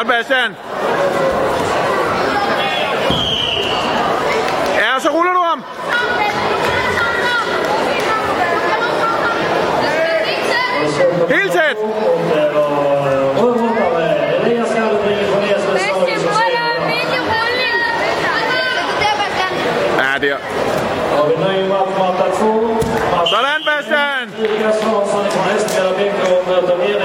Godt, Bastian. Ja, så ruller du om. Helt tæt. Ja, der. Sådan, Bastian.